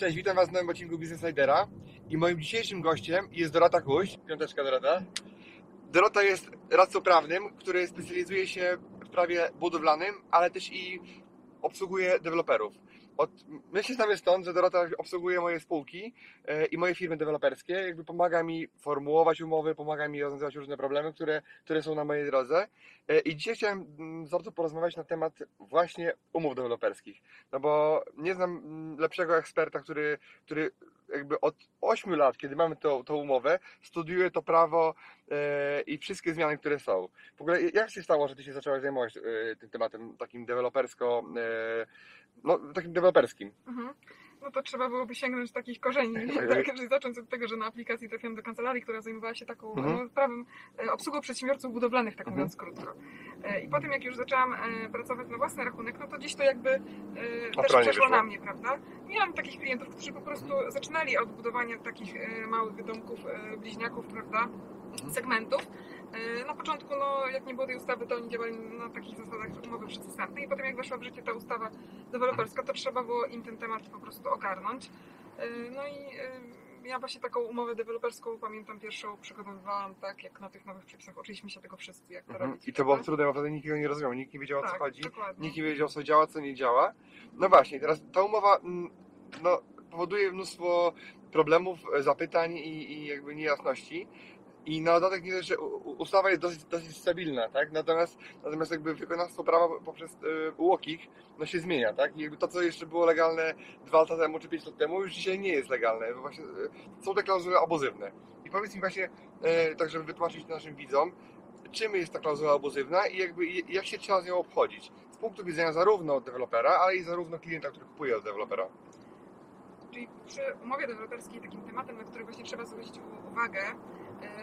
Cześć, witam Was w nowym odcinku Business Lidera i moim dzisiejszym gościem jest Dorota Kuś. Piąteczka Dorota. Dorota jest radcą prawnym, który specjalizuje się w prawie budowlanym, ale też i obsługuje deweloperów. Od, my się znamy stąd, że Dorota obsługuje moje spółki e, i moje firmy deweloperskie, jakby pomaga mi formułować umowy, pomaga mi rozwiązywać różne problemy, które, które są na mojej drodze. E, I dzisiaj chciałem mm, z Dorotą porozmawiać na temat właśnie umów deweloperskich. No bo nie znam mm, lepszego eksperta, który, który jakby od 8 lat, kiedy mamy tą, tą umowę, studiuje to prawo e, i wszystkie zmiany, które są. W ogóle jak się stało, że Ty się zaczęłaś zajmować tym tematem takim dewelopersko, no takim deweloperskim? Mhm. No to trzeba byłoby sięgnąć takich korzeni, tak, czyli zacząć od tego, że na aplikacji trafiłam do kancelarii, która zajmowała się taką Mhm. no, prawem, obsługą przedsiębiorców budowlanych, tak Mhm. mówiąc krótko. E, I po tym, jak już zaczęłam e, pracować na własny rachunek, no to gdzieś to jakby e, też Naturalnie przeszło na mnie, prawda? Miałam takich klientów, którzy po prostu zaczynali od budowania takich małych domków, bliźniaków, prawda? segmentów. E, Na początku, no, jak nie było tej ustawy, to oni działali na takich zasadach umowy przedstawnej i potem jak weszła w życie ta ustawa deweloperska, to trzeba było im ten temat po prostu ogarnąć. E, No i e, ja właśnie taką umowę deweloperską pamiętam pierwszą przygotowywałam tak, jak na tych nowych przepisach uczyliśmy się tego wszyscy, jak to Mhm. robić. I to było prawda? trudne, bo wtedy nikt nie rozumiał, nikt nie wiedział o co tak, chodzi, dokładnie. nikt nie wiedział co działa, co nie działa. No właśnie, teraz ta umowa mm, no, powoduje mnóstwo problemów, e, zapytań i, i jakby niejasności. I na dodatek nie że ustawa jest dosyć, dosyć stabilna, tak? Natomiast, natomiast jakby wykonawstwo prawa poprzez y, UOKiK no się zmienia, tak? I jakby to, co jeszcze było legalne dwa lata temu czy pięć lat temu, już dzisiaj nie jest legalne. Właśnie y, są te klauzule abuzywne. I powiedz mi właśnie, y, tak żeby wytłumaczyć naszym widzom, czym jest ta klauzula abuzywna i jakby jak się trzeba z nią obchodzić. Z punktu widzenia zarówno dewelopera, ale i zarówno klienta, który kupuje od dewelopera. Czyli przy umowie deweloperskiej takim tematem, na który właśnie trzeba zwrócić uwagę,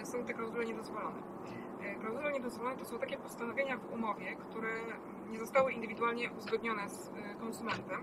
są te klauzule niedozwolone. E, Klauzule niedozwolone to są takie postanowienia w umowie, które nie zostały indywidualnie uzgodnione z e, konsumentem,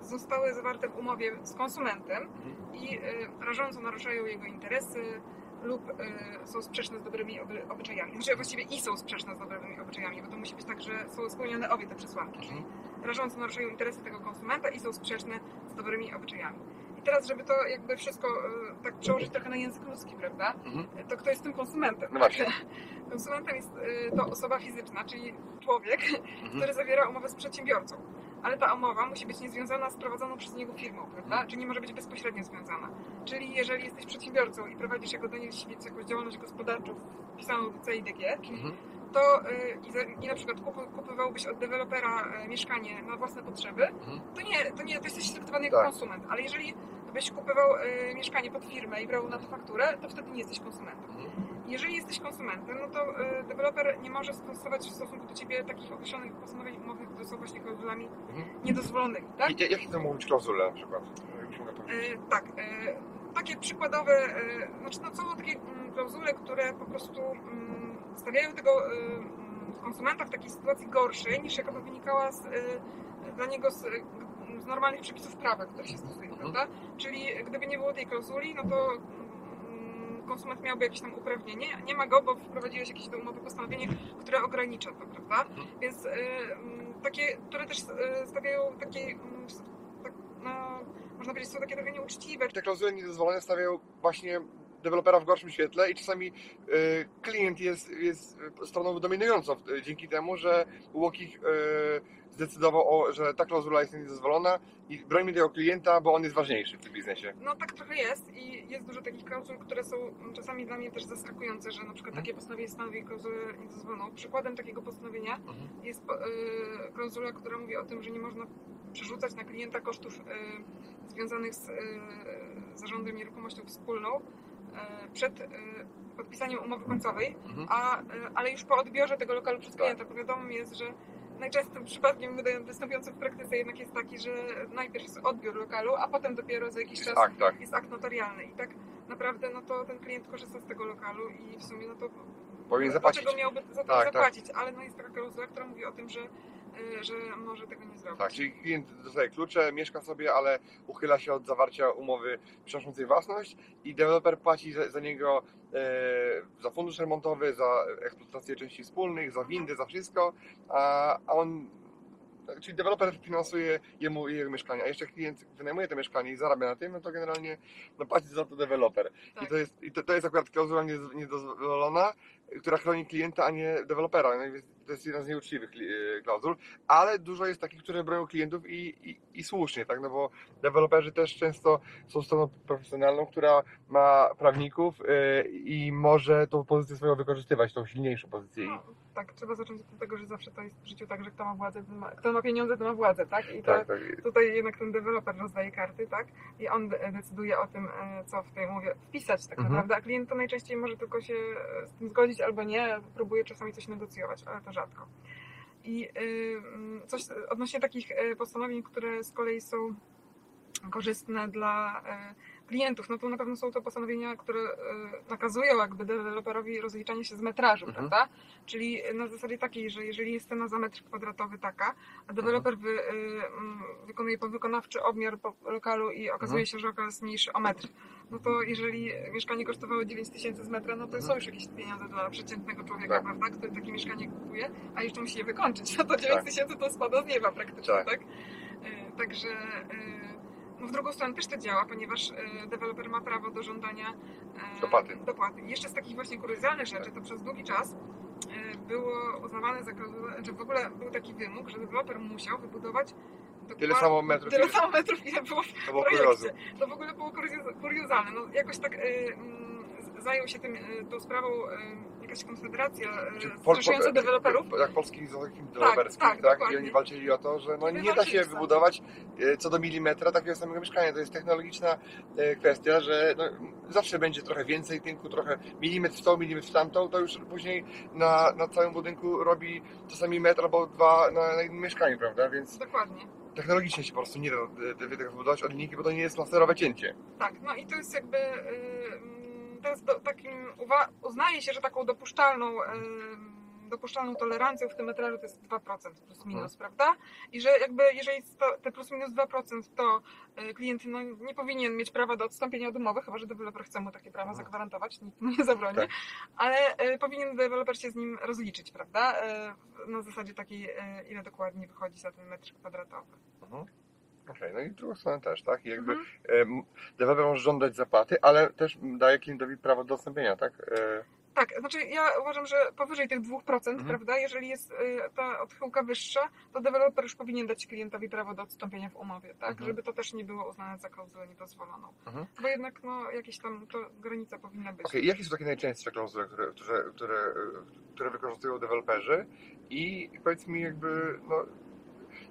e, zostały zawarte w umowie z konsumentem i e, rażąco naruszają jego interesy lub e, są sprzeczne z dobrymi oby- obyczajami. Znaczy właściwie i są sprzeczne z dobrymi obyczajami, bo to musi być tak, że są spełnione obie te przesłanki, czyli rażąco naruszają interesy tego konsumenta i są sprzeczne z dobrymi obyczajami. I teraz, żeby to jakby wszystko e, tak przełożyć trochę na język ludzki, prawda? Mhm. To kto jest tym konsumentem? No właśnie. Konsumentem jest e, to osoba fizyczna, czyli człowiek, Mhm. który zawiera umowę z przedsiębiorcą. Ale ta umowa musi być niezwiązana z prowadzoną przez niego firmą, prawda? Mhm. Czyli nie może być bezpośrednio związana. Czyli jeżeli jesteś przedsiębiorcą i prowadzisz jako Daniel Siwiec jakąś działalność gospodarczą wpisaną do CIDG, czyli Mhm. To y, i, na przykład kupowałbyś od dewelopera y, mieszkanie na własne potrzeby, Mhm. to nie, to nie, to jesteś traktowany jako Tak. konsument. Ale jeżeli byś kupował y, mieszkanie pod firmę i brał na to fakturę, to wtedy nie jesteś konsumentem. Jeżeli jesteś konsumentem, no to y, deweloper nie może stosować w stosunku do ciebie takich określonych postanowień umowy, które są właśnie klauzulami Mhm. niedozwolonymi, tak? I, jakie to mogą być klauzule na przykład? E, tak, e, takie przykładowe, e, znaczy no, są takie mm, klauzule, które po prostu mm, stawiają tego e, mm, konsumenta w takiej sytuacji gorszej niż jaka by wynikała z, e, dla niego z, z normalnych przepisów prawa, które się stosuje, Mhm. prawda? Czyli gdyby nie było tej klauzuli, no to mm, konsument miałby jakieś tam uprawnienie, nie ma go, bo wprowadziłeś jakieś do umowy postanowienie, które ogranicza to, prawda? Mhm. Więc e, mm, takie, które też stawiają takie, tak, no, można powiedzieć, są takie trochę nieuczciwe. Te klauzule niedozwolone stawiają właśnie dewelopera w gorszym świetle i czasami y, klient jest, jest stroną dominującą y, dzięki temu, że UOKiK y, zdecydował, o, że ta klauzula jest niedozwolona i brońmy tego klienta, bo on jest ważniejszy w tym biznesie. No tak trochę jest i jest dużo takich klauzul, które są czasami dla mnie też zaskakujące, że na przykład takie postanowienie stanowi klauzulę niedozwoloną. Przykładem takiego postanowienia jest po- y, klauzula, która mówi o tym, że nie można przerzucać na klienta kosztów y, związanych z y, zarządem nieruchomością wspólną przed y, podpisaniem umowy końcowej, Mhm. a, y, ale już po odbiorze tego lokalu przez klienta, bo wiadomo jest, że najczęstszym przypadkiem występującym w praktyce jednak jest taki, że najpierw jest odbiór lokalu, a potem dopiero za jakiś czas Tak, tak. jest akt notarialny. I tak naprawdę no to ten klient korzysta z tego lokalu i w sumie no to Powinien zapłacić. dlaczego miałby za to Tak, tak. zapłacić? Ale no jest taka klauzula, która mówi o tym, że, że może tego nie zrobić. Tak, czyli klient dostaje klucze, mieszka sobie, ale uchyla się od zawarcia umowy przynoszącej własność i deweloper płaci za, za niego e, za fundusz remontowy, za eksploatację części wspólnych, za windy, za wszystko, a, a on, czyli deweloper finansuje jemu jego mieszkanie, a jeszcze klient wynajmuje to mieszkanie i zarabia na tym, no to generalnie no, płaci za to deweloper. I, Tak. to jest, i to, to jest akurat klauzula niedozwolona, która chroni klienta, a nie dewelopera. No, i to jest jedna z nieuczciwych e, klauzul, ale dużo jest takich, które bronią klientów i, i, i słusznie, tak? No bo deweloperzy też często są stroną profesjonalną, która ma prawników e, i może tą pozycję swoją wykorzystywać, tą silniejszą pozycję. No, tak, trzeba zacząć od tego, że zawsze to jest w życiu tak, że kto ma władzę, ten ma, kto ma pieniądze, ten ma władzę, tak? I to, tak, tak. tutaj jednak ten deweloper rozdaje karty, tak? I on de- decyduje o tym, e, co w tej umowie wpisać tak Mhm. naprawdę, a klient to najczęściej może tylko się z tym zgodzić albo nie, próbuje czasami coś negocjować, ale to rzadko. I y, mm, coś odnośnie takich e, postanowień, które z kolei są korzystne dla e, klientów, no to na pewno są to postanowienia, które e, nakazują jakby deweloperowi rozliczanie się z metrażu, Mhm. prawda? Czyli na zasadzie takiej, że jeżeli jest cena za metr kwadratowy taka, a deweloper wy, mm, wykonuje podwykonawczy obmiar po lokalu i okazuje Mhm. się, że lokal jest mniejszy o metr, no to jeżeli mieszkanie kosztowało 9 tysięcy z metra, no to są już jakieś pieniądze dla przeciętnego człowieka, Tak. prawda, który takie mieszkanie kupuje, a jeszcze musi je wykończyć, no to 9 Tak. tysięcy to spada z nieba praktycznie, Tak. tak? Y, Także no w drugą stronę też to działa, ponieważ y, deweloper ma prawo do żądania y, Dopłaty. dopłaty. Jeszcze z takich właśnie kuriozalnych rzeczy, to przez długi czas y, było uznawane za klauzulę, że w ogóle był taki wymóg, że deweloper musiał wybudować Tyle samo metrów, Tyle samo metrów, ile było w To było projekcie. To w ogóle było kuriozalne. No, jakoś tak y, zajął się tym, tą sprawą jakaś konfederacja Czy y, pol- zrzeszająca pol- deweloperów. Jak polskich związkiem deweloperskich, tak, tak? I dokładnie. oni walczyli o to, że no I nie da się wybudować e, co do milimetra takiego samego mieszkania. To jest technologiczna e, kwestia, że no, zawsze będzie trochę więcej tynku, trochę milimetr w tą, milimetr w tamtą, to już później na, na całym budynku robi czasami metr albo dwa na, na jednym mieszkaniu, prawda? Więc Dokładnie. technologicznie się po prostu nie da e, e, tego wybudować od linijki, bo to nie jest laserowe cięcie. Tak, no i to jest jakby takim uznaje się, że taką dopuszczalną dopuszczalną tolerancją w tym metrażu to jest 2% plus minus, prawda? I że jakby jeżeli te plus minus 2% to y, klient no, nie powinien mieć prawa do odstąpienia od umowy, chyba że deweloper chce mu takie prawa Mhm. zagwarantować, nikt mu nie zabroni, Tak. ale y, powinien deweloper się z nim rozliczyć, prawda? Y, na zasadzie takiej, ile dokładnie wychodzi za ten metr kwadratowy. Mhm. Okej, no i w drugą stronę też, tak? I jakby Mhm. em, deweloper może żądać zapłaty, ale też daje klientowi prawo do odstąpienia, tak? E, Tak, znaczy ja uważam, że powyżej tych 2%, Mhm. prawda, jeżeli jest y, ta odchyłka wyższa, to deweloper już powinien dać klientowi prawo do odstąpienia w umowie, tak, Mhm. żeby to też nie było uznane za klauzulę niedozwoloną. Mhm. Bo jednak no, jakieś tam to granica powinna być. Okej, i jakie są takie najczęstsze klauzule, które, które, które, które wykorzystują deweloperzy? I powiedz mi jakby, no,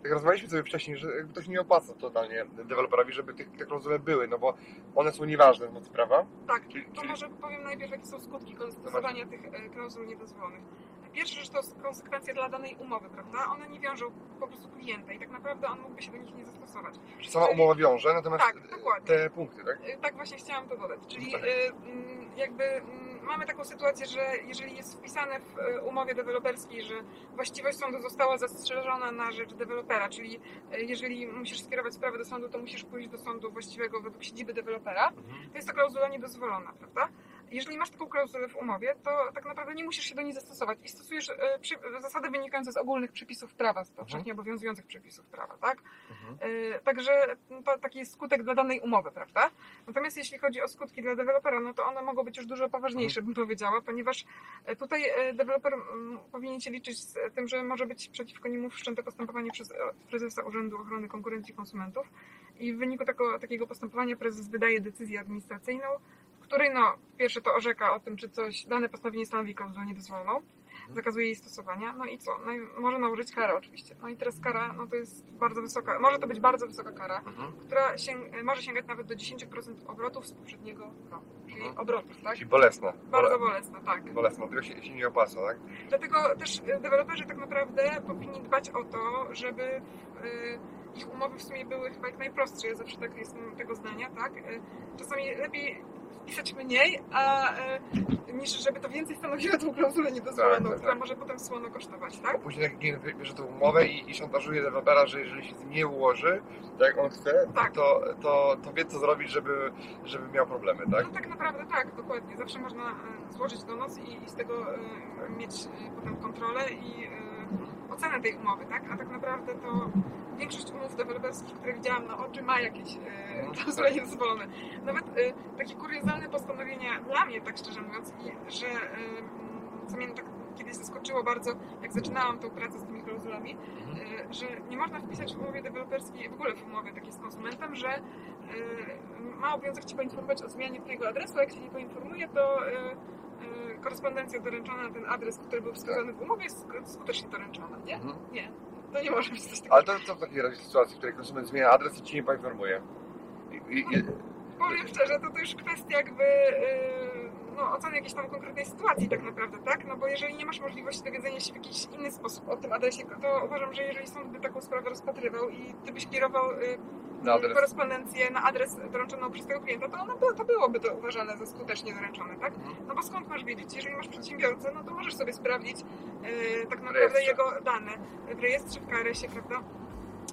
jak rozmawialiśmy sobie wcześniej, że się nie opłaca totalnie deweloperowi, żeby tych, te klauzule były, no bo one są nieważne w mocy prawa. Tak, Czyli- to czyli- może powiem najpierw, jakie są skutki stosowania tych e, klauzul niedozwolonych. Pierwsza rzecz to jest konsekwencje dla danej umowy, prawda? One nie wiążą po prostu klienta i tak naprawdę on mógłby się do nich nie zastosować. Że sama Czyli- umowa wiąże, natomiast Tak, te punkty, tak? Y, Tak właśnie chciałam to dodać. Czyli Tak. mm, jakby mamy taką sytuację, że jeżeli jest wpisane w y, umowie deweloperskiej, że właściwość sądu została zastrzeżona na rzecz dewelopera, czyli y, jeżeli musisz skierować sprawę do sądu, to musisz pójść do sądu właściwego według siedziby dewelopera, to jest to klauzula niedozwolona, prawda? Jeżeli masz taką klauzulę w umowie, to tak naprawdę nie musisz się do niej zastosować i stosujesz y, przy, zasady wynikające z ogólnych przepisów prawa, z powszechnie obowiązujących przepisów prawa, tak? Mhm. Y, Także to taki jest skutek dla danej umowy, prawda? Natomiast jeśli chodzi o skutki dla dewelopera, no to one mogą być już dużo poważniejsze, bym powiedziała, ponieważ e, tutaj e, deweloper powinien się liczyć z tym, że może być przeciwko niemu wszczęte postępowanie przez e, prezesa Urzędu Ochrony Konkurencji i Konsumentów i w wyniku tako, takiego postępowania prezes wydaje decyzję administracyjną, której no, pierwsze to orzeka o tym, czy coś, dane postanowienie stanowi klauzulę niedozwoloną, zakazuje jej stosowania. No i co? No i może nałożyć karę oczywiście. No i teraz kara, no to jest bardzo wysoka, może to być bardzo wysoka kara, Mhm. która sięg- może sięgać nawet do 10% obrotów z poprzedniego roku. Czyli Mhm. obrotów, tak? Czyli bolesna. Bardzo Bole- bolesna, tak. bolesna, tego się, się nie opłaca, tak? Dlatego też y, deweloperzy tak naprawdę powinni dbać o to, żeby y, ich umowy w sumie były chyba jak najprostsze. Ja zawsze tak jestem tego zdania, tak? Y, Czasami lepiej wpisać mniej, a y, niż żeby to więcej stanowiło tą klauzulę niedozwoloną, Tak, tak, która tak. może potem słono kosztować, tak? Bo później jak klient bierze tą umowę i, i szantażuje dewelopera, że jeżeli się z nim nie ułoży, tak jak on chce, Tak. to, to, to wie co zrobić, żeby, żeby miał problemy, tak? No tak naprawdę tak, dokładnie. Zawsze można y, złożyć donos i, i z tego y, mieć potem kontrolę i ocenę tej umowy, tak? A tak naprawdę to większość umów deweloperskich, które widziałam na oczy, ma jakieś Mhm. klauzule niedozwolone. Nawet y, takie kuriozalne postanowienia dla mnie, tak szczerze mówiąc, że y, co mnie tak kiedyś zaskoczyło bardzo, jak zaczynałam tą pracę z tymi klauzulami, y, że nie można wpisać w umowie deweloperskiej, w ogóle w umowie takiej z konsumentem, że ma obowiązek Ci poinformować o zmianie Twojego adresu, a jak Cię nie poinformuje, to korespondencja doręczona na ten adres, który był wskazany w umowie, jest sk- skutecznie doręczona, nie? Mhm. Nie. To nie może być coś takiego. Ale to co w takiej razie sytuacji, w której konsument zmienia adres i ci nie poinformuje? I, i, i, Powiem szczerze, to, to już kwestia jakby yy, no, oceny jakiejś tam konkretnej sytuacji tak naprawdę, tak? No bo jeżeli nie masz możliwości dowiedzenia się w jakiś inny sposób o tym adresie, to uważam, że jeżeli sąd by taką sprawę rozpatrywał i ty byś kierował yy, na adres. korespondencję na adres doręczoną przez tego klienta, to, ono, to byłoby to uważane za skutecznie doręczone, tak? Mhm. No bo skąd masz wiedzieć? Jeżeli masz przedsiębiorcę, no to możesz sobie sprawdzić yy, tak naprawdę jego dane w rejestrze, w KRS-ie, prawda?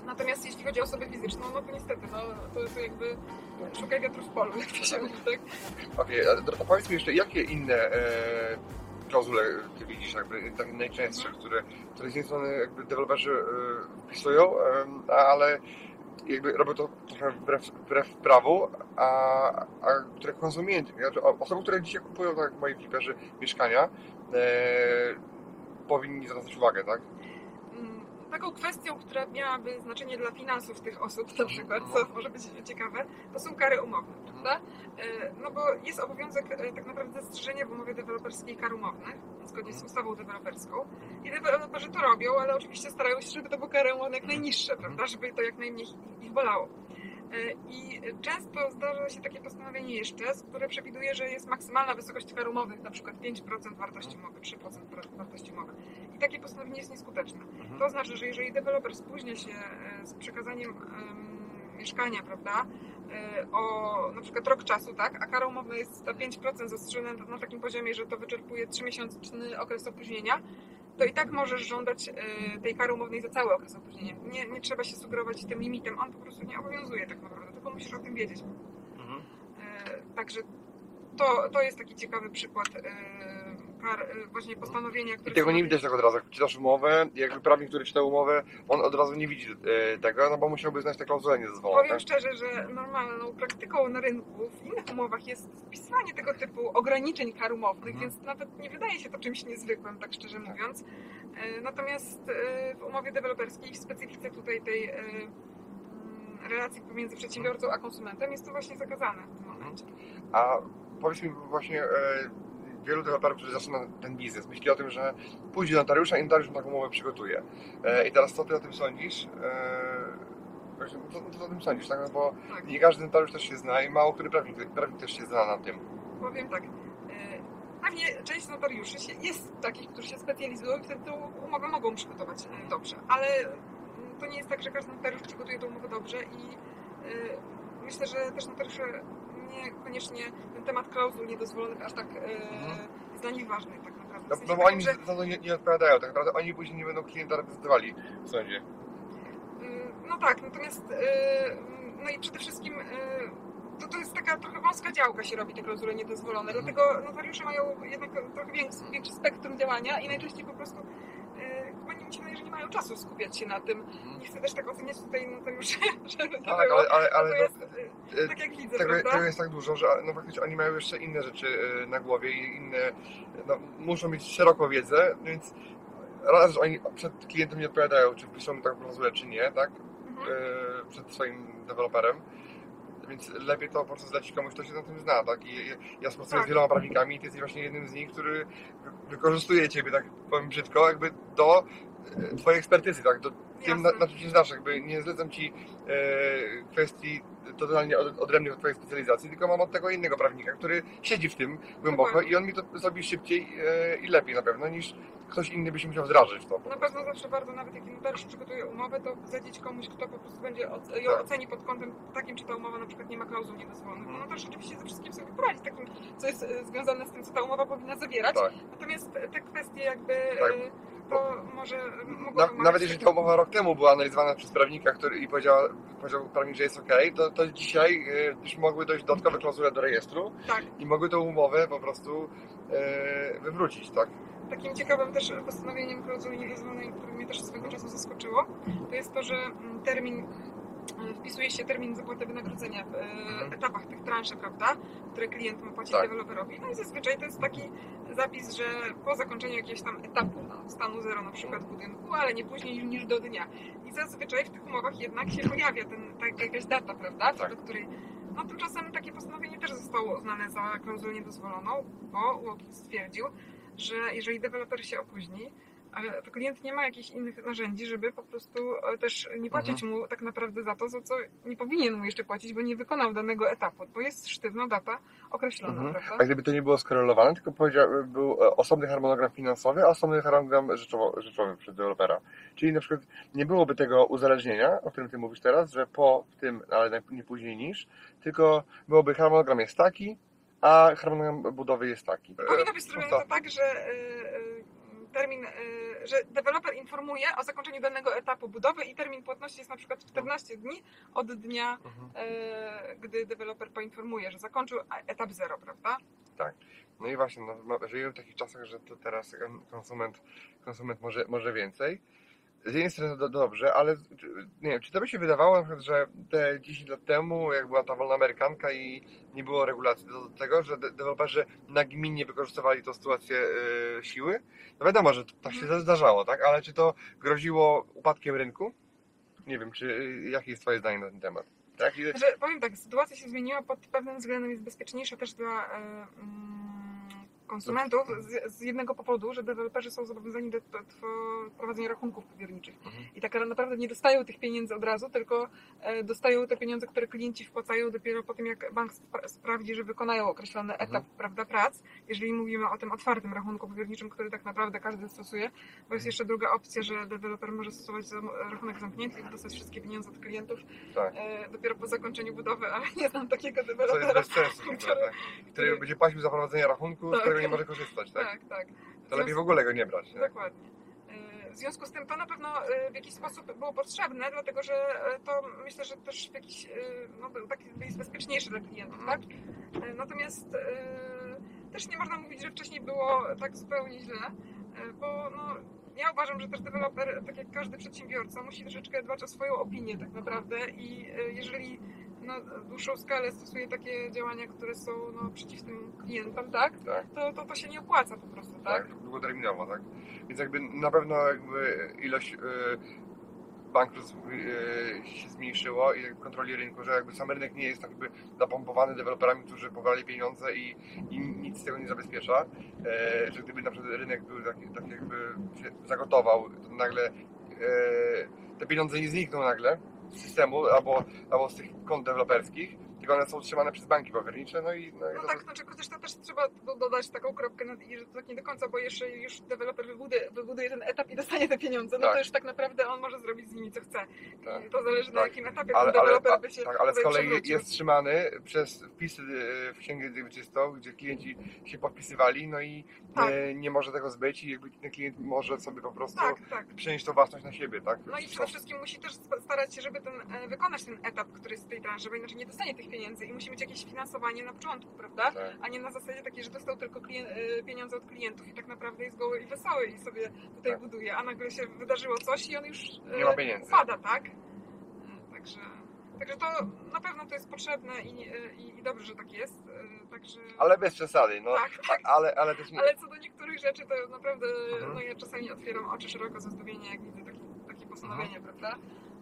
Natomiast jeśli chodzi o osobę fizyczną, no to niestety, no to, to jakby szukaj wiatru w polu, jak to się mówi, tak? Okej, a to powiedz mi jeszcze, jakie inne e, klauzule ty widzisz jakby tak najczęstsze, które, które z jednej strony jakby deweloperzy e, wpisują, a- ale jakby robią to trochę wbrew, wbrew prawu, a, a które konsumenci, osoby, które dzisiaj kupują, tak jak moi fliperzy, mieszkania, e, powinni zwracać uwagę, tak? Mm, Taką kwestią, która miałaby znaczenie dla finansów tych osób, na przykład, co może być ciekawe, to są kary umowne, prawda? E, No bo jest obowiązek e, tak naprawdę zastrzeżenia w umowie deweloperskiej kar umownych, zgodnie z ustawą deweloperską. I deweloperzy to robią, ale oczywiście starają się, żeby to kary umowne jak najniższe, prawda? Żeby to jak najmniej ich- bolało. E, I często zdarza się takie postanowienie jeszcze, które przewiduje, że jest maksymalna wysokość kar umownych, na przykład 5% wartości umowy, 3% wartości umowy. I takie postanowienie jest nieskuteczne. To znaczy, że jeżeli deweloper spóźnia się e, z przekazaniem em, mieszkania, prawda, o na przykład rok czasu, tak, a kara umowna jest ta 5% zastrzeżona na, takim poziomie, że to wyczerpuje 3-miesięczny okres opóźnienia, to i tak możesz żądać e, tej kary umownej za cały okres opóźnienia. Nie, nie trzeba się sugerować tym limitem, on po prostu nie obowiązuje tak naprawdę, tylko musisz o tym wiedzieć. E, Także to, to jest taki ciekawy przykład kar, e, właśnie postanowienia, I które tego nie widać tak od razu. Jak czytasz umowę, jakby prawnik, który czyta umowę, on od razu nie widzi e, tego, no bo musiałby znać te klauzule niedozwolone. Powiem szczerze, że normalną praktyką na rynku w innych umowach jest wpisywanie tego typu ograniczeń kar umownych, Mhm. więc nawet nie wydaje się to czymś niezwykłym, tak szczerze mówiąc. E, Natomiast w umowie deweloperskiej, w specyfice tutaj tej mm, relacji pomiędzy przedsiębiorcą a konsumentem jest to właśnie zakazane w tym momencie. A powiedz mi właśnie, wielu deweloperów, którzy zaczyna ten biznes, myśli o tym, że pójdzie do notariusza i notariusz mu taką umowę przygotuje. E, I teraz co ty o tym sądzisz? E, właśnie, co, co ty o tym sądzisz, tak? No bo Tak. nie każdy notariusz też się zna i mało który prawnik, prawnik też się zna na tym. Powiem tak. Pewnie część notariuszy się, jest takich, którzy się specjalizują i wtedy umowę mogą przygotować e, dobrze, ale to nie jest tak, że każdy notariusz przygotuje tą umowę dobrze i myślę, że też notariusze niekoniecznie ten temat klauzul niedozwolonych aż tak e, Mhm. jest dla nich ważny tak naprawdę. W No, sensie no bo oni że, za to nie, nie odpowiadają, tak naprawdę oni później nie będą klienta reprezentowali w sądzie. y, no tak, natomiast y, no i przede wszystkim y, to, to jest taka trochę wąska działka się robi te klauzule niedozwolone, Mhm. dlatego notariusze mają jednak trochę większy, większy spektrum działania i najczęściej po prostu chyba nie mi się wydaje, że nie mają czasu skupiać się na tym. Nie chcę też tak oceniać tutaj notariuszy, żeby nie Tak, było. ale, ale, ale to no, jest y, e, tak jak widzę, tego, prawda? tego jest tak dużo, że no faktycznie oni mają jeszcze inne rzeczy e, na głowie i inne, no, muszą mieć szeroką wiedzę, więc raz, że oni przed klientem nie odpowiadają, czy wpisują taką klauzulę, czy nie, tak, Mhm. e, przed swoim deweloperem, więc lepiej to po prostu zlecić komuś, kto się na tym zna, tak? I ja współpracuję Tak. z wieloma prawnikami i ty jesteś właśnie jednym z nich, który wy- wykorzystuje ciebie, tak powiem brzydko, jakby do e, twojej ekspertyzy, tak? Do tym, na, na czym się znasz, jakby nie zlecam ci e, kwestii totalnie od, odrębnych od twojej specjalizacji, tylko mam od tego innego prawnika, który siedzi w tym głęboko Dokładnie. i on mi to zrobi szybciej e, i lepiej na pewno, niż ktoś inny by się musiał wdrażać w to. Na pewno zawsze warto, nawet jak notariusz przygotuje umowę, to zlecić komuś, kto po prostu będzie ją Tak. oceni pod kątem takim, czy ta umowa na przykład nie ma klauzul niedozwolonych. Bo Mhm. notariusz oczywiście ze wszystkim sobie poradzi, takim, co jest e, związane z tym, co ta umowa powinna zawierać. Tak. Natomiast te kwestie jakby Tak. To może Na, nawet jeżeli ta umowa rok temu była analizowana przez prawnika, który i powiedział, powiedział prawnik, że jest ok, to, to dzisiaj y, już mogły dojść dodatkowe klauzule do rejestru Tak. i mogły tą umowę po prostu e, wywrócić, tak? Takim ciekawym też postanowieniem klauzuli niedozwolonej, które mnie też swego czasu zaskoczyło, to jest to, że mm, termin wpisuje się termin zapłaty wynagrodzenia w e, Mhm. etapach tych transzy, prawda, które klient ma płacić Tak. deweloperowi. No i zazwyczaj to jest taki zapis, że po zakończeniu jakiegoś tam etapu, no, stanu zero na przykład budynku, ale nie później niż do dnia. I zazwyczaj w tych umowach jednak się pojawia ten, tak, jakaś data, prawda, Tak. do której no tymczasem takie postanowienie też zostało uznane za klauzulę niedozwoloną, bo UOKiK stwierdził, że jeżeli deweloper się opóźni, ale klient nie ma jakichś innych narzędzi, żeby po prostu e, też nie płacić mu tak naprawdę za to, za co nie powinien mu jeszcze płacić, bo nie wykonał danego etapu, bo jest sztywna data określona, Mhm. A gdyby to nie było skorelowane, tylko powiedział, był e, osobny harmonogram finansowy, a osobny harmonogram rzeczowo, rzeczowy przez dewelopera. Czyli na przykład nie byłoby tego uzależnienia, o którym ty mówisz teraz, że po tym, ale naj- nie później niż, tylko byłoby harmonogram jest taki, a harmonogram budowy jest taki. Powinno być zrobione to- tak, że e, e, termin, e, że deweloper informuje o zakończeniu danego etapu budowy i termin płatności jest na przykład 14 dni od dnia, Mhm. e, gdy deweloper poinformuje, że zakończył etap zero, prawda? No i właśnie, no, żyjemy w takich czasach, że to teraz konsument, konsument może, może więcej. Z jednej strony to dobrze, ale nie wiem, czy to by się wydawało, na przykład, że te 10 lat temu, jak była ta wolna amerykanka i nie było regulacji do tego, że de- deweloperzy nagminnie wykorzystywali tą sytuację e, siły? No wiadomo, że tak się zdarzało, tak? Ale czy to groziło upadkiem rynku? Nie wiem, czy jakie jest Twoje zdanie na ten temat? Tak? I, Że powiem tak, sytuacja się zmieniła pod pewnym względem, jest bezpieczniejsza też dla e, mm, konsumentów z, z jednego powodu, że deweloperzy są zobowiązani do, do, do prowadzenia rachunków powierniczych. Mhm. I tak naprawdę nie dostają tych pieniędzy od razu, tylko e, dostają te pieniądze, które klienci wpłacają dopiero po tym, jak bank spra- sprawdzi, że wykonają określony Mhm. etap prawda, prac. Jeżeli mówimy o tym otwartym rachunku powierniczym, który tak naprawdę każdy stosuje, bo jest jeszcze druga opcja, że deweloper może stosować rachunek zamknięty i dostać wszystkie pieniądze od klientów tak. e, dopiero po zakończeniu budowy, ale nie znam takiego Co jest dewelopera. bez sensu, ogóle, który- tak? który będzie płacił za prowadzenie rachunku, Tak. Którego nie może korzystać, tak? Tak, tak. To lepiej w ogóle go nie brać. Nie? Dokładnie. E, W związku z tym to na pewno e, w jakiś sposób było potrzebne, dlatego że e, to myślę, że też w jakiś no, był taki jest bezpieczniejszy dla klientów, tak? Natomiast też nie można mówić, że wcześniej było tak zupełnie źle, bo no, ja uważam, że też deweloper, tak jak każdy przedsiębiorca, musi troszeczkę dbać o swoją opinię tak naprawdę i jeżeli na dłuższą skalę stosuje takie działania, które są no, przeciw tym klientom, tak? Tak. To, to, to się nie opłaca po prostu, tak? tak, długoterminowo, tak. Więc jakby na pewno jakby ilość y, bankructw y, się zmniejszyło i kontroli rynku, że jakby sam rynek nie jest tak jakby napompowany deweloperami, którzy powali pieniądze i, i nic z tego nie zabezpiecza. E, że gdyby na przykład rynek był taki, tak jakby się zagotował, to nagle e, te pieniądze nie znikną nagle systemu albo, albo z tych kont deweloperskich, one są utrzymane przez banki powiernicze, no i, no i No to, tak, znaczy chociaż to też trzeba do- dodać taką kropkę, i, że to tak nie do końca, bo jeszcze już deweloper wybuduje, wybuduje ten etap i dostanie te pieniądze, no Tak. to już tak naprawdę on może zrobić z nimi co chce. Tak. To zależy na Tak. jakim etapie ale, ten ale, deweloper a, by się tak, ale z kolei przewrócił. jest trzymany przez wpisy e, w księgę wieczystą, gdzie klienci się podpisywali, no i Tak. e, nie może tego zbyć i jakby ten klient może sobie po prostu Tak, tak. przenieść tą własność na siebie, tak? No i przede wszystkim musi też starać się, żeby ten, e, wykonać ten etap, który jest w tej branży, bo inaczej nie dostanie tych pieniędzy i musi mieć jakieś finansowanie na początku, prawda? Tak. A nie na zasadzie takiej, że dostał tylko e, pieniądze od klientów i tak naprawdę jest goły i wesoły i sobie tutaj Tak. buduje, a nagle się wydarzyło coś i on już Nie ma pieniędzy. upada, tak? E, Także, także to na pewno to jest potrzebne i, e, i, i dobrze, że tak jest. Także, Ale bez przesady, no. tak, tak. Ale, ale też nie. Ale co do niektórych rzeczy, to naprawdę Mhm. no ja czasami otwieram oczy szeroko ze zdumienia, jak widzę takie, takie postanowienie, prawda?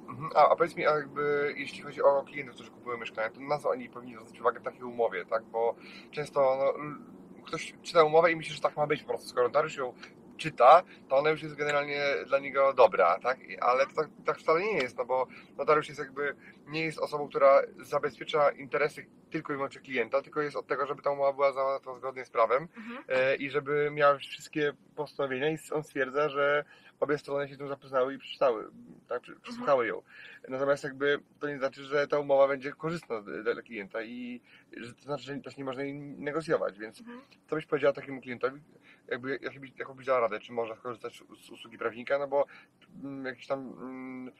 Mhm. A, a powiedz mi, a jakby jeśli chodzi o klientów, którzy kupują mieszkania, to na co oni powinni zwrócić uwagę w takiej umowie, tak? Bo często no, ktoś czyta umowę i myśli, że tak ma być po prostu. Skoro notariusz ją czyta, to ona już jest generalnie dla niego dobra, tak? Ale to tak, tak wcale nie jest, no bo notariusz jest jakby, nie jest osobą, która zabezpiecza interesy tylko i wyłącznie klienta, tylko jest od tego, żeby ta umowa była zawarta zgodnie z prawem Mhm. e, i żeby miała wszystkie postanowienia i on stwierdza, że obie strony się z tym zapoznały i przeczytały, tak, przesłuchały ją. Natomiast jakby to nie znaczy, że ta umowa będzie korzystna dla klienta i że to znaczy, że też nie można jej negocjować, więc Mhm. co byś powiedziała takiemu klientowi, jakby, jaką byś dała radę, czy można skorzystać z usługi prawnika, no bo mm, jakieś tam mm,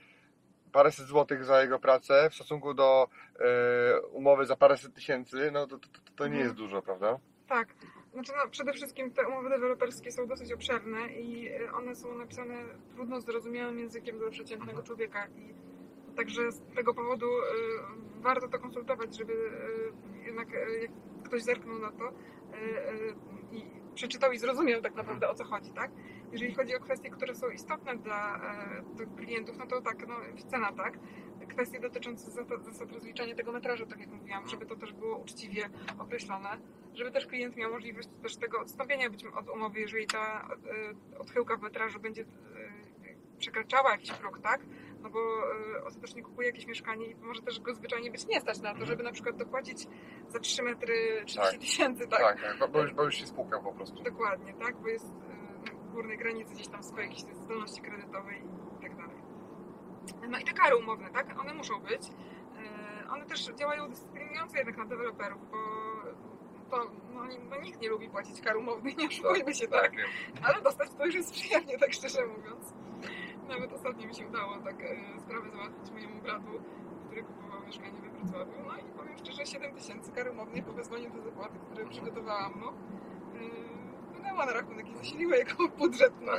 paręset złotych za jego pracę w stosunku do e, umowy za paręset tysięcy, no to, to, to, to nie Mhm. jest dużo, prawda? Tak. Znaczy, no, przede wszystkim te umowy deweloperskie są dosyć obszerne i y, one są napisane trudno zrozumiałym językiem dla przeciętnego człowieka. I także z tego powodu y, warto to konsultować, żeby y, jednak jak ktoś zerknął na to i przeczytał i zrozumiał tak naprawdę o co chodzi, tak? Jeżeli chodzi o kwestie, które są istotne dla tych klientów, no to tak, no, cena, tak? Kwestie dotyczące zasad, rozliczania tego metrażu, tak jak mówiłam, żeby to też było uczciwie określone żeby też klient miał możliwość też tego odstąpienia być od umowy, jeżeli ta y, odchyłka w metrażu będzie y, przekraczała jakiś próg, tak? No bo y, ostatecznie kupuje jakieś mieszkanie i może też go zwyczajnie być nie stać na to, żeby na przykład dopłacić za 3 metry 30 Tak. tysięcy, tak? Tak, tak, bo- bo, już, bo już się spłukał po prostu. Dokładnie, tak? Bo jest górnej granicy gdzieś tam swojej jakiejś zdolności kredytowej. No i te kary umowne, tak? One muszą być. Y, One też działają dyscyplinująco jednak na deweloperów, bo to no, no, nikt nie lubi płacić kar umownych, nie oszukujmy się, tak? Tak. Ale dostać to już jest przyjemnie, tak szczerze mówiąc. Nawet ostatnio mi się udało tak e, sprawę załatwić mojemu bratu, który kupował mieszkanie we Wrocławiu. No i powiem szczerze, 7 tysięcy kar umownych po wezwaniu do zapłaty, które przygotowałam mu, yy, wpłynęła na rachunek i zasiliła jego budżet no. na.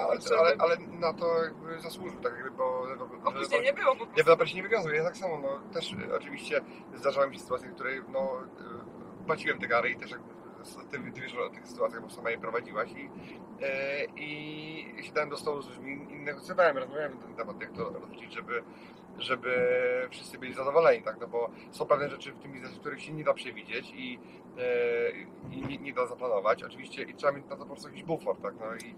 Ale, ale, ale na to jakby zasłużył, tak jakby, bo... opóźnienie było po prostu. Deweloper się nie wywiązuje, ja tak samo, no też y, oczywiście zdarzały mi się sytuacje, w której no y, płaciłem te kary i też jakby ty, ty wiesz o tych sytuacjach, bo sama je prowadziłaś i, e, i siadałem do stołu z ludźmi. I negocjowałem, rozmawiałem na ten temat, jak to rozliczyć, żeby, żeby wszyscy byli zadowoleni, tak, no bo są pewne rzeczy w tym biznesie, których się nie da przewidzieć i, e, i nie, nie da zaplanować, oczywiście i trzeba mieć na to po prostu jakiś bufor, tak, no i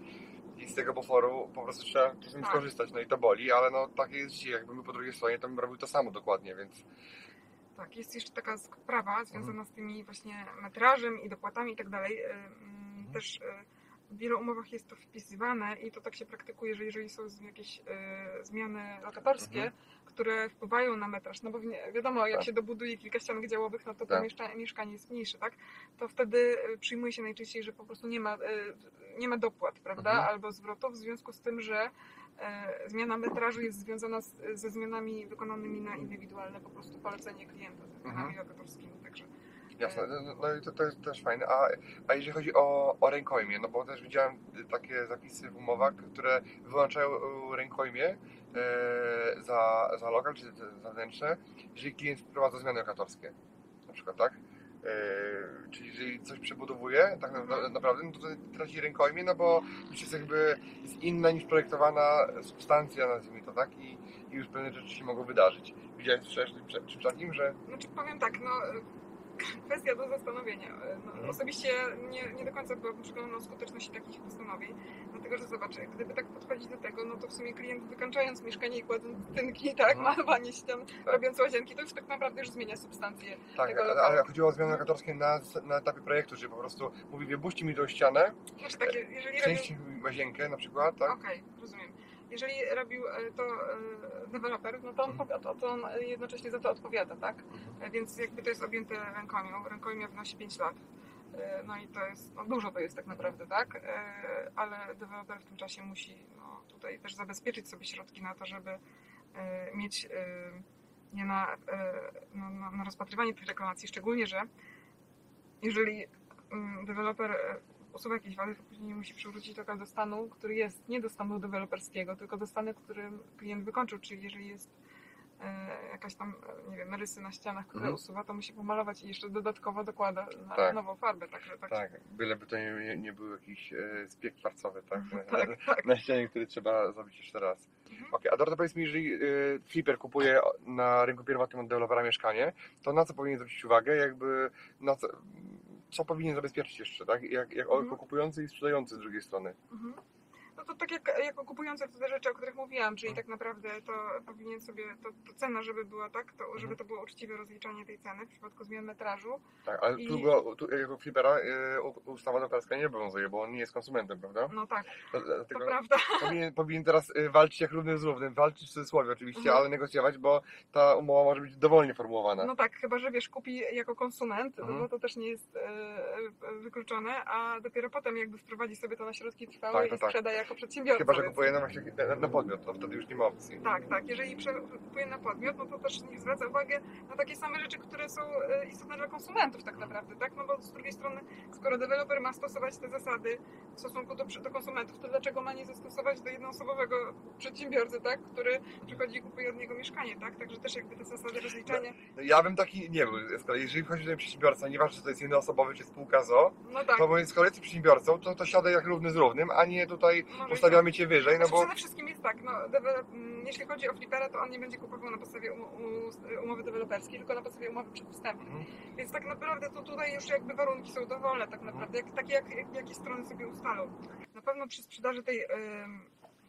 i z tego buforu po prostu trzeba czasem Tak. skorzystać, no i to boli, ale no takie jest dzisiaj, jakby my po drugiej stronie to bym robił to samo dokładnie, więc Tak, jest jeszcze taka sprawa związana z tymi właśnie metrażem i dopłatami i tak dalej. Ym, Też y, w wielu umowach jest to wpisywane i to tak się praktykuje, że jeżeli są jakieś y, zmiany lokatorskie, Mhm. Które wpływają na metraż, no bo wi- wiadomo, jak Tak. się dobuduje kilka ścianek działowych, no to to Tak. mieszka- mieszkanie jest mniejsze, tak? To wtedy y, przyjmuje się najczęściej, że po prostu nie ma, y, nie ma dopłat, prawda? Mhm. Albo zwrotów w związku z tym, że e, zmiana metrażu jest związana z, ze zmianami wykonanymi na indywidualne po prostu polecenie klienta ze zmianami Mhm. lokatorskimi. Jasne, no, no, no i to, to jest też fajne. A, a jeżeli chodzi o, o rękojmie, no bo też widziałem takie zapisy w umowach, które wyłączają rękojmie e, za, za lokal czy za zewnętrzne, jeżeli klient wprowadza zmiany lokatorskie, na przykład, tak? E, czyli jeżeli coś przebudowuje, tak na, naprawdę, no to traci rękojmie, no bo już jest jakby jest inna niż projektowana substancja, nazwijmy to, tak? I, i już pewne rzeczy się mogą wydarzyć. Widziałeś czymś czymś takim, że Znaczy powiem tak, no kwestia do zastanowienia. No, Mhm. Osobiście nie, nie do końca byłabym przekonana o skuteczności takich postanowień, dlatego że zobacz, gdyby tak podchodzić do tego, no to w sumie klient wykańczając mieszkanie i kładąc tynki, tak, Mhm. malowanie się tam, robiąc łazienki, to już tak naprawdę już zmienia substancję. Tak, tego ale, chodziło o zmiany lokatorskie na, na etapie projektu, że po prostu mówi, wybuźcie mi tą ścianę, Znaczy takie, jeżeli przenieście mi łazienkę na przykład, tak? Okej, rozumiem. Jeżeli robił e, to e, deweloper, no to on, Mhm. to, on jednocześnie za to odpowiada, tak? E, Więc jakby to jest objęte rękomią. Rękojmia wynosi 5 lat. E, No i to jest, no dużo to jest tak naprawdę, tak? Ale deweloper w tym czasie musi no, tutaj też zabezpieczyć sobie środki na to, żeby mieć nie na, e, na, na, rozpatrywanie tych reklamacji, szczególnie, że jeżeli mm, deweloper usuwa jakieś wady, to później musi przywrócić lokal do stanu, który jest nie do stanu deweloperskiego, tylko do stanu, w którym klient wykończył, czyli jeżeli jest e, jakaś tam, e, nie wiem, rysy na ścianach, które Mhm. usuwa, to musi pomalować i jeszcze dodatkowo dokłada na Tak. nową farbę. Także tak, Tak, byleby to nie, nie, był jakiś e, zbieg kwarcowy, tak? tak, tak. Na ścianie, który trzeba zrobić jeszcze raz. Mhm. Okej, a Dorota powiedz mi, jeżeli y, flipper kupuje na rynku pierwotnym od dewelopera mieszkanie, to na co powinien zwrócić uwagę, jakby na co, co powinien zabezpieczyć jeszcze, tak? Jak, jak Mhm. kupujący i sprzedający z drugiej strony. Mhm. No to tak jak jako kupujący te rzeczy, o których mówiłam, czyli Mhm. tak naprawdę to powinien sobie, to, to cena, żeby była tak, to, żeby Mhm. to było uczciwe rozliczanie tej ceny w przypadku zmian metrażu. Tak, ale I- tu, tu jako flipera y, ustawa deweloperska nie obowiązuje, bo on nie jest konsumentem, prawda? No tak, To- to Dlatego prawda. powinien, powinien teraz y, walczyć jak równy z równym, walczyć w cudzysłowie oczywiście, Mhm. ale negocjować, bo ta umowa może być dowolnie formułowana. No tak, chyba że wiesz, kupi jako konsument, Mhm. no to też nie jest e, wykluczone, a dopiero potem jakby wprowadzi sobie to na środki trwałe Tak, i tak. sprzeda jako przedsiębiorca. Chyba, że więc- kupuje na, na, na podmiot, to wtedy już nie ma opcji. Tak, tak. Jeżeli kupuje na podmiot, no to też niech zwraca uwagę na takie same rzeczy, które są e, istotne dla konsumentów tak naprawdę, tak? No bo z drugiej strony, skoro deweloper ma stosować te zasady w stosunku do, do konsumentów, to dlaczego ma nie zastosować do jednoosobowego przedsiębiorcy, tak? Który przychodzi i kupuje od niego mieszkanie, tak? Także też jakby te zasady rozliczania, Ja bym taki nie był. z kolei. Jeżeli chodzi o ten przedsiębiorca, nieważne czy to jest jednoosobowy czy spółka ZO, no tak. to skoro jesteś przedsiębiorcą, to, to siadaj jak równy z równym, a nie tutaj może ustawiamy cię wyżej, no Znaczy, bo Przede wszystkim jest tak, no, mm, jeśli chodzi o flipera, to on nie będzie kupował na podstawie um, um, umowy deweloperskiej, tylko na podstawie umowy przedwstępnej. Mhm. Więc tak naprawdę to tutaj już jakby warunki są dowolne, tak naprawdę, jak, takie jak, jak, jakie strony sobie ustalą. Na pewno przy sprzedaży tej,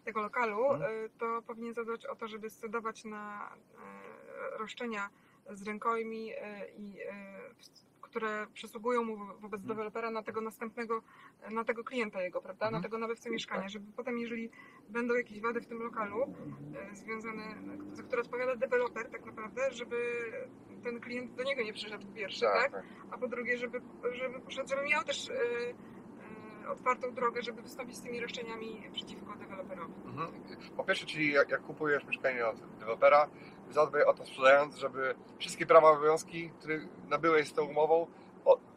tego lokalu Mhm. y, to powinien zadbać o to, żeby scedować na y, roszczenia z rękojmi y, i które przysługują mu wo- wobec Mhm. dewelopera na tego następnego, na tego klienta jego, prawda, Mhm. na tego nabywcę mieszkania, żeby potem, jeżeli będą jakieś wady w tym lokalu y, związane, za które odpowiada deweloper tak naprawdę, żeby ten klient do niego nie przyszedł pierwszy, tak? tak, tak. A po drugie, żeby, żeby poszedł, żeby miał też y, y, otwartą drogę, żeby wystąpić z tymi roszczeniami przeciwko deweloperowi. Mhm. Po pierwsze, czyli jak, jak kupujesz mieszkanie od dewelopera, zadbaj o to sprzedając, żeby wszystkie prawa, obowiązki, które nabyłeś z tą umową,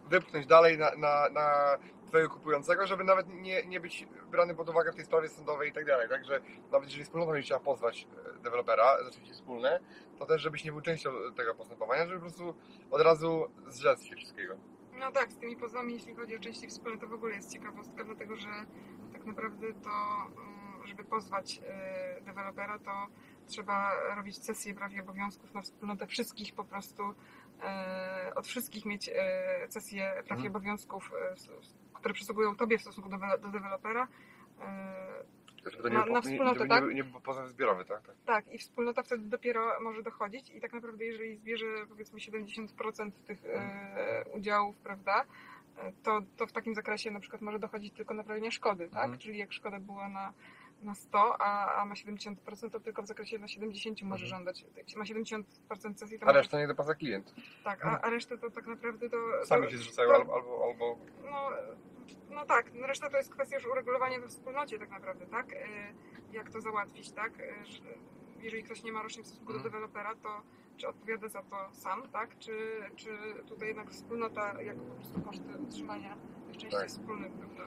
wypchnąć dalej na, na, na twojego kupującego, żeby nawet nie, nie być brany pod uwagę w tej sprawie sądowej i tak dalej. Także nawet jeżeli wspólnota będzie chciała pozwać e, dewelopera, oczywiście wspólne, to też żebyś nie był częścią tego postępowania, żeby po prostu od razu zrzec się wszystkiego. No tak, z tymi pozwami, jeśli chodzi o części wspólne, to w ogóle jest ciekawostka, dlatego że tak naprawdę to, mm, żeby pozwać y, dewelopera, to trzeba robić cesję praw i obowiązków na wspólnotę wszystkich po prostu, y, od wszystkich mieć y, cesję praw i Mhm. obowiązków, s- które przysługują Tobie w stosunku do, do dewelopera. Żeby Na- nie, na wspólnotę, żeby tak? nie, nie był pozew zbiorowy, tak? tak. Tak, i wspólnota wtedy dopiero może dochodzić i tak naprawdę jeżeli zbierze powiedzmy 70% tych e, udziałów, prawda, e, to, to w takim zakresie na przykład może dochodzić tylko naprawienia szkody, tak? Mhm. Czyli jak szkoda była na, na 100, a, a ma 70%, to tylko w zakresie na 70 może Mhm. żądać. Jak ma 70% sesji, to A może, reszta nie dopasa klient. tak, a, a resztę to tak naprawdę to... Sami się zrzucają to- albo, albo, albo no, no tak, reszta to jest kwestia już uregulowania we wspólnocie tak naprawdę, tak? E, Jak to załatwić, tak? Że Jeżeli ktoś nie ma roszczeń w stosunku do Mhm. dewelopera, to czy odpowiada za to sam, tak? Czy, czy tutaj jednak wspólnota jako po prostu koszty utrzymania części Tak. wspólnych, prawda?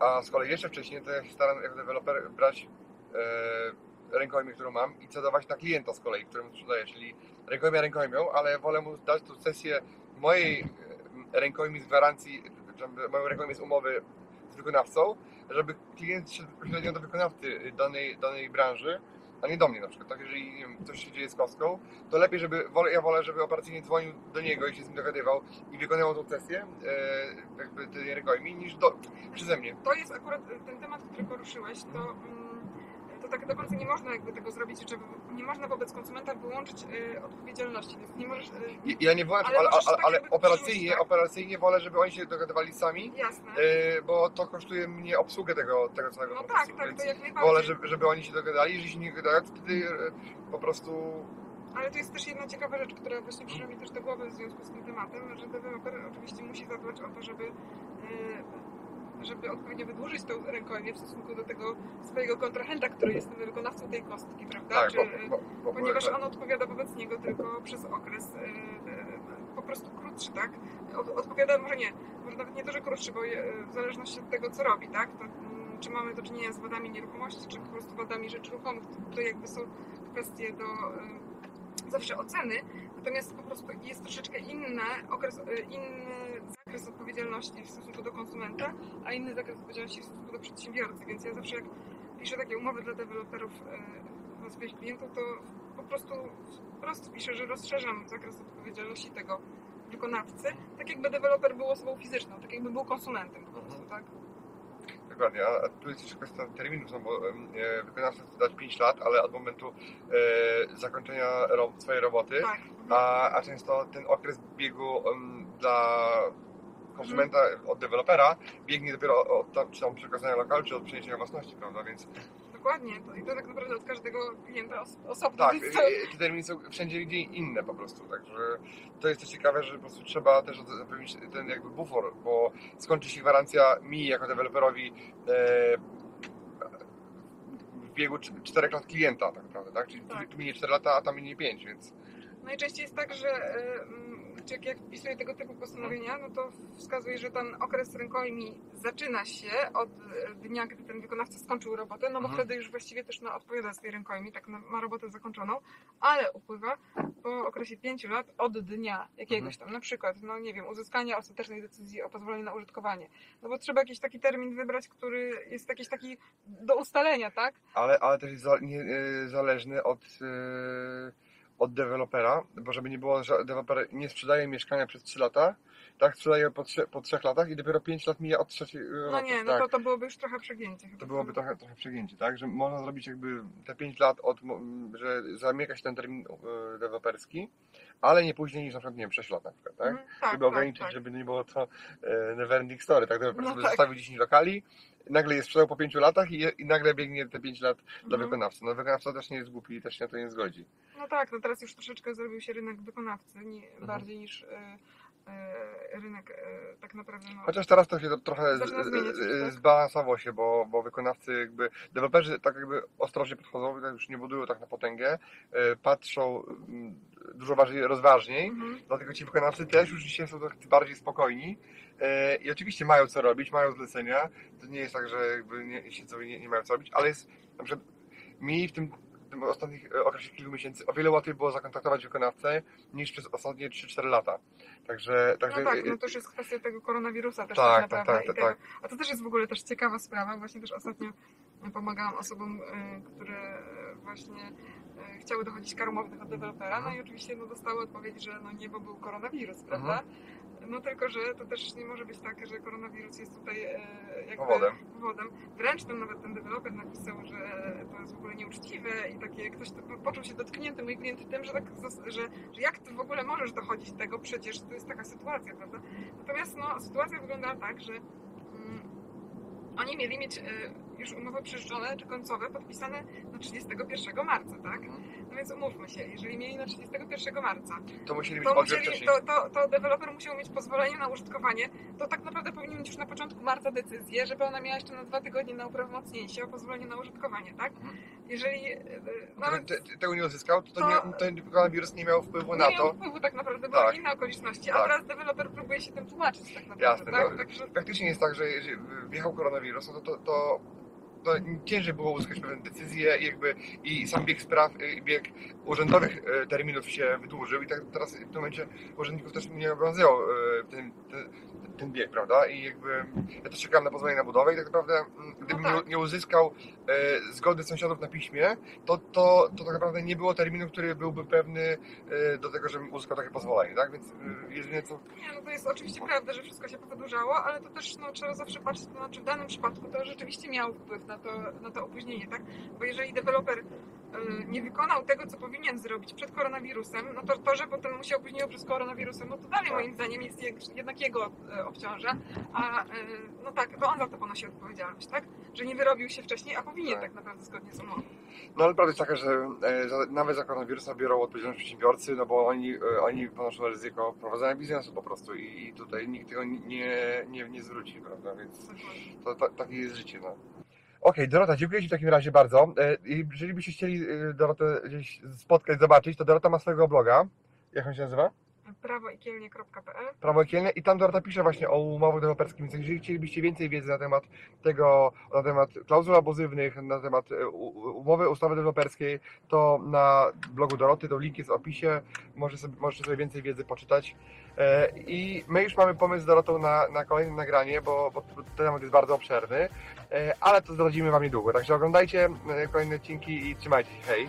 A, a z kolei jeszcze wcześniej to ja się staram jako deweloper brać e, rękojmię, którą mam i cedować na klienta z kolei, któremu sprzedaję, czyli rękojmia rękojmią, ale wolę mu dać tu sesję mojej e, rękojmi z gwarancji, moją rękojmię z umowy z wykonawcą, żeby klient szedł bezpośrednio do wykonawcy danej, danej branży, a nie do mnie na przykład. Tak, jeżeli nie wiem, coś się dzieje z kostką, to lepiej, żeby ja wolę, żeby operacyjnie dzwonił do niego i się z nim dogadywał i wykonywał tą sesję e, jakby tej rękojmi niż do, przeze mnie. To jest akurat ten temat, który poruszyłeś, to, mm, to tak do końca nie można jakby tego zrobić, czy nie można wobec konsumenta wyłączyć e, odpowiedzialności, więc nie możesz... I- Ja nie włączam, Ale ale, ale, tak ale operacyjnie, tak? operacyjnie wolę, żeby oni się dogadywali sami, Jasne. yy, bo to kosztuje mnie obsługę tego, tego całego No tak, procesu, tak, więc to jak najbardziej. wolę, żeby, żeby oni się dogadali, jeżeli się nie dogadają, to wtedy yy, po prostu Ale to jest też jedna ciekawa rzecz, która właśnie przyszła mi też do głowy w związku z tym tematem, że deweloper oczywiście musi zadbać o to, żeby, e, żeby odpowiednio wydłużyć tą rękojmię w stosunku do tego swojego kontrahenta, który jest tym wykonawcą tej kostki, prawda? tak, Czy, bo, bo, bo, ponieważ on odpowiada wobec niego tylko przez okres e, e, po prostu krótszy, tak? Od, odpowiada może nie, może nawet nie to, że krótszy, bo e, w zależności od tego, co robi, tak? To, mm, czy mamy do czynienia z wadami nieruchomości, czy po prostu wadami rzeczy ruchomych, to, to jakby są kwestie do, e, zawsze oceny, natomiast po prostu jest troszeczkę inny okres, y, inny zakres odpowiedzialności w stosunku do konsumenta, a inny zakres odpowiedzialności w stosunku do przedsiębiorcy, więc ja zawsze jak piszę takie umowy dla deweloperów dla swoich klientów, to po prostu wprost piszę, że rozszerzam zakres odpowiedzialności tego wykonawcy, tak jakby deweloper był osobą fizyczną, tak jakby był konsumentem po prostu, tak? Dokładnie, a tu jest jeszcze kwestia terminów, no bo wykonawca chce dać 5 lat, ale od momentu e, zakończenia ro, swojej roboty, Tak. a, a często ten okres biegu dla konsumenta od dewelopera biegnie dopiero od tam, czy tam przekazania lokalu, czy od przeniesienia własności, prawda, więc Dokładnie, to, i to tak naprawdę od każdego klienta os- osobno. tak, więc to, te terminy są wszędzie gdzie inne po prostu, także to jest też ciekawe, że po prostu trzeba też zapewnić ten jakby bufor, bo skończy się gwarancja mi jako deweloperowi e, w biegu 4 lat klienta tak naprawdę, tak? Czyli Tak. tu minie 4 lata, a tam minie 5, więc Najczęściej jest tak, że y, czy jak, wpisuję tego typu postanowienia, no to wskazuje, że ten okres rękojmi zaczyna się od y, dnia, gdy ten wykonawca skończył robotę, no bo Mhm. wtedy już właściwie też no, odpowiada z tej rękojmi, tak ma robotę zakończoną, ale upływa po okresie 5 lat od dnia jakiegoś Mhm. tam, na przykład, no nie wiem, uzyskania ostatecznej decyzji o pozwoleniu na użytkowanie. No bo trzeba jakiś taki termin wybrać, który jest jakiś taki do ustalenia, tak? ale, ale też jest za, nie, e, zależny od, e, od dewelopera, bo żeby nie było, że deweloper nie sprzedaje mieszkania przez 3 lata, tak, sprzedaje po, trze, po 3 latach i dopiero 5 lat mija od trzeciej No roku, nie, no tak. to, to byłoby już trochę przegięcie. To byłoby trochę, trochę przegięcie, tak? Że można zrobić jakby te 5 lat od, że zamyka się ten termin e, deweloperski, ale nie później niż na przykład, nie wiem, 6 lat na przykład, tak? Mhm, tak, żeby tak, ograniczyć, tak. żeby nie było to e, neverending story, tak? Deweloper No sobie tak. zostawił 10 lokali, nagle je sprzedał po 5 latach i, i nagle biegnie te 5 lat dla Mhm. wykonawcy. No wykonawca też nie jest głupi i też się na to nie zgodzi. No tak, no teraz już troszeczkę zrobił się rynek wykonawcy, nie, Mhm. bardziej niż e, e, rynek e, tak naprawdę. No, Chociaż teraz to się to trochę z, zmieniać e, tak? zbalansowało się, bo, bo wykonawcy jakby, deweloperzy tak jakby ostrożnie podchodzą, tak już nie budują tak na potęgę, e, patrzą mm, dużo bardziej rozważniej, mhm. dlatego ci wykonawcy też już dzisiaj są bardziej spokojni e, i oczywiście mają co robić, mają zlecenia, to nie jest tak, że jakby nie, i nie, nie mają co robić, ale jest na przykład mi w tym, tym ostatnich e, okresie kilku miesięcy o wiele łatwiej było zakontaktować wykonawcę niż przez ostatnie 3-4 lata. Także, także No tak, no to już jest kwestia tego koronawirusa też Tak, tak tak, tak, tak, tego, A to też jest w ogóle też ciekawa sprawa, właśnie też ostatnio pomagałam osobom, e, które właśnie e, chciały dochodzić kar umownych od dewelopera, no Mhm. i oczywiście no, dostały odpowiedź, że no nie, bo był koronawirus, prawda? No tylko, że to też nie może być tak, że koronawirus jest tutaj e, jakby powodem. powodem. Wręcz tam nawet ten deweloper napisał, że to jest w ogóle nieuczciwe i takie ktoś to, poczuł się dotknięty, mój klient tym, że, tak, że, że jak ty w ogóle możesz dochodzić tego, przecież to jest taka sytuacja, prawda? Natomiast no, sytuacja wyglądała tak, że mm, oni mieli mieć e, już umowy przyrzeczone czy końcowe podpisane na 31 marca, tak? No więc umówmy się, jeżeli mieli na 31 marca, To musieli to, musieli, to, to, to deweloper musiał mieć pozwolenie na użytkowanie, to tak naprawdę powinien mieć już na początku marca decyzję, żeby ona miała jeszcze na dwa tygodnie na uprawomocnięcie o pozwolenie na użytkowanie, tak? Mhm. Jeżeli e, Gdyby nawet te, te, tego nie uzyskał, to, to, nie, ten koronawirus nie miał wpływu nie na miał to. wpływu tak naprawdę, były Tak. inne okoliczności, Tak. a teraz deweloper próbuje się tym tłumaczyć tak naprawdę, Jasne, tak? no, Także, Faktycznie jest tak, że jeżeli wjechał koronawirus, no to, to, to, to ciężej było uzyskać pewne decyzje i jakby i sam bieg spraw, i bieg urzędowych e, terminów się wydłużył i tak teraz w tym momencie urzędników też nie obowiązywał e, ten, ten, ten bieg, prawda? I jakby ja też czekałem na pozwolenie na budowę i tak naprawdę mm, gdybym tak. nie, uzyskał zgody sąsiadów na piśmie, to, to, to tak naprawdę nie było terminu, który byłby pewny do tego, żebym uzyskał takie pozwolenie, tak? Więc jedynie co nie, no to jest oczywiście prawda, że wszystko się powydłużało, ale to też no, trzeba zawsze patrzeć, to znaczy w danym przypadku to rzeczywiście miało wpływ na to, na to opóźnienie, tak? Bo jeżeli deweloper y, nie wykonał tego, co powinien zrobić przed koronawirusem, no to to, że potem mu się opóźniło przez koronawirusem, no to dalej moim zdaniem jest jednak jego e, obciąża, a e, no tak, to on za to ponosi odpowiedzialność, tak? Że nie wyrobił się wcześniej, a powinien Tak. tak naprawdę zgodnie z umową. No ale prawda jest taka, że e, nawet za koronawirusa biorą odpowiedzialność przedsiębiorcy, no bo oni, e, oni ponoszą ryzyko prowadzenia biznesu po prostu i, i tutaj nikt tego nie, nie, nie zwróci, prawda, więc to, to, takie jest życie, no. Okej, Dorota, dziękuję Ci w takim razie bardzo. E, Jeżeli byście chcieli e, Dorotę gdzieś spotkać, zobaczyć, to Dorota ma swojego bloga. Jak on się nazywa? prawoikielnie.pl Prawo Kielne i tam Dorota pisze właśnie o umowach deweloperskich, więc jeżeli chcielibyście więcej wiedzy na temat tego, na temat klauzul abuzywnych, na temat e, umowy ustawy deweloperskiej, to na blogu Doroty, to link jest w opisie, może sobie, możecie sobie więcej wiedzy poczytać. E, I my już mamy pomysł z Dorotą na, na kolejne nagranie, bo, bo ten temat jest bardzo obszerny, e, ale to zdradzimy Wam niedługo, także oglądajcie e, kolejne odcinki i trzymajcie się, hej!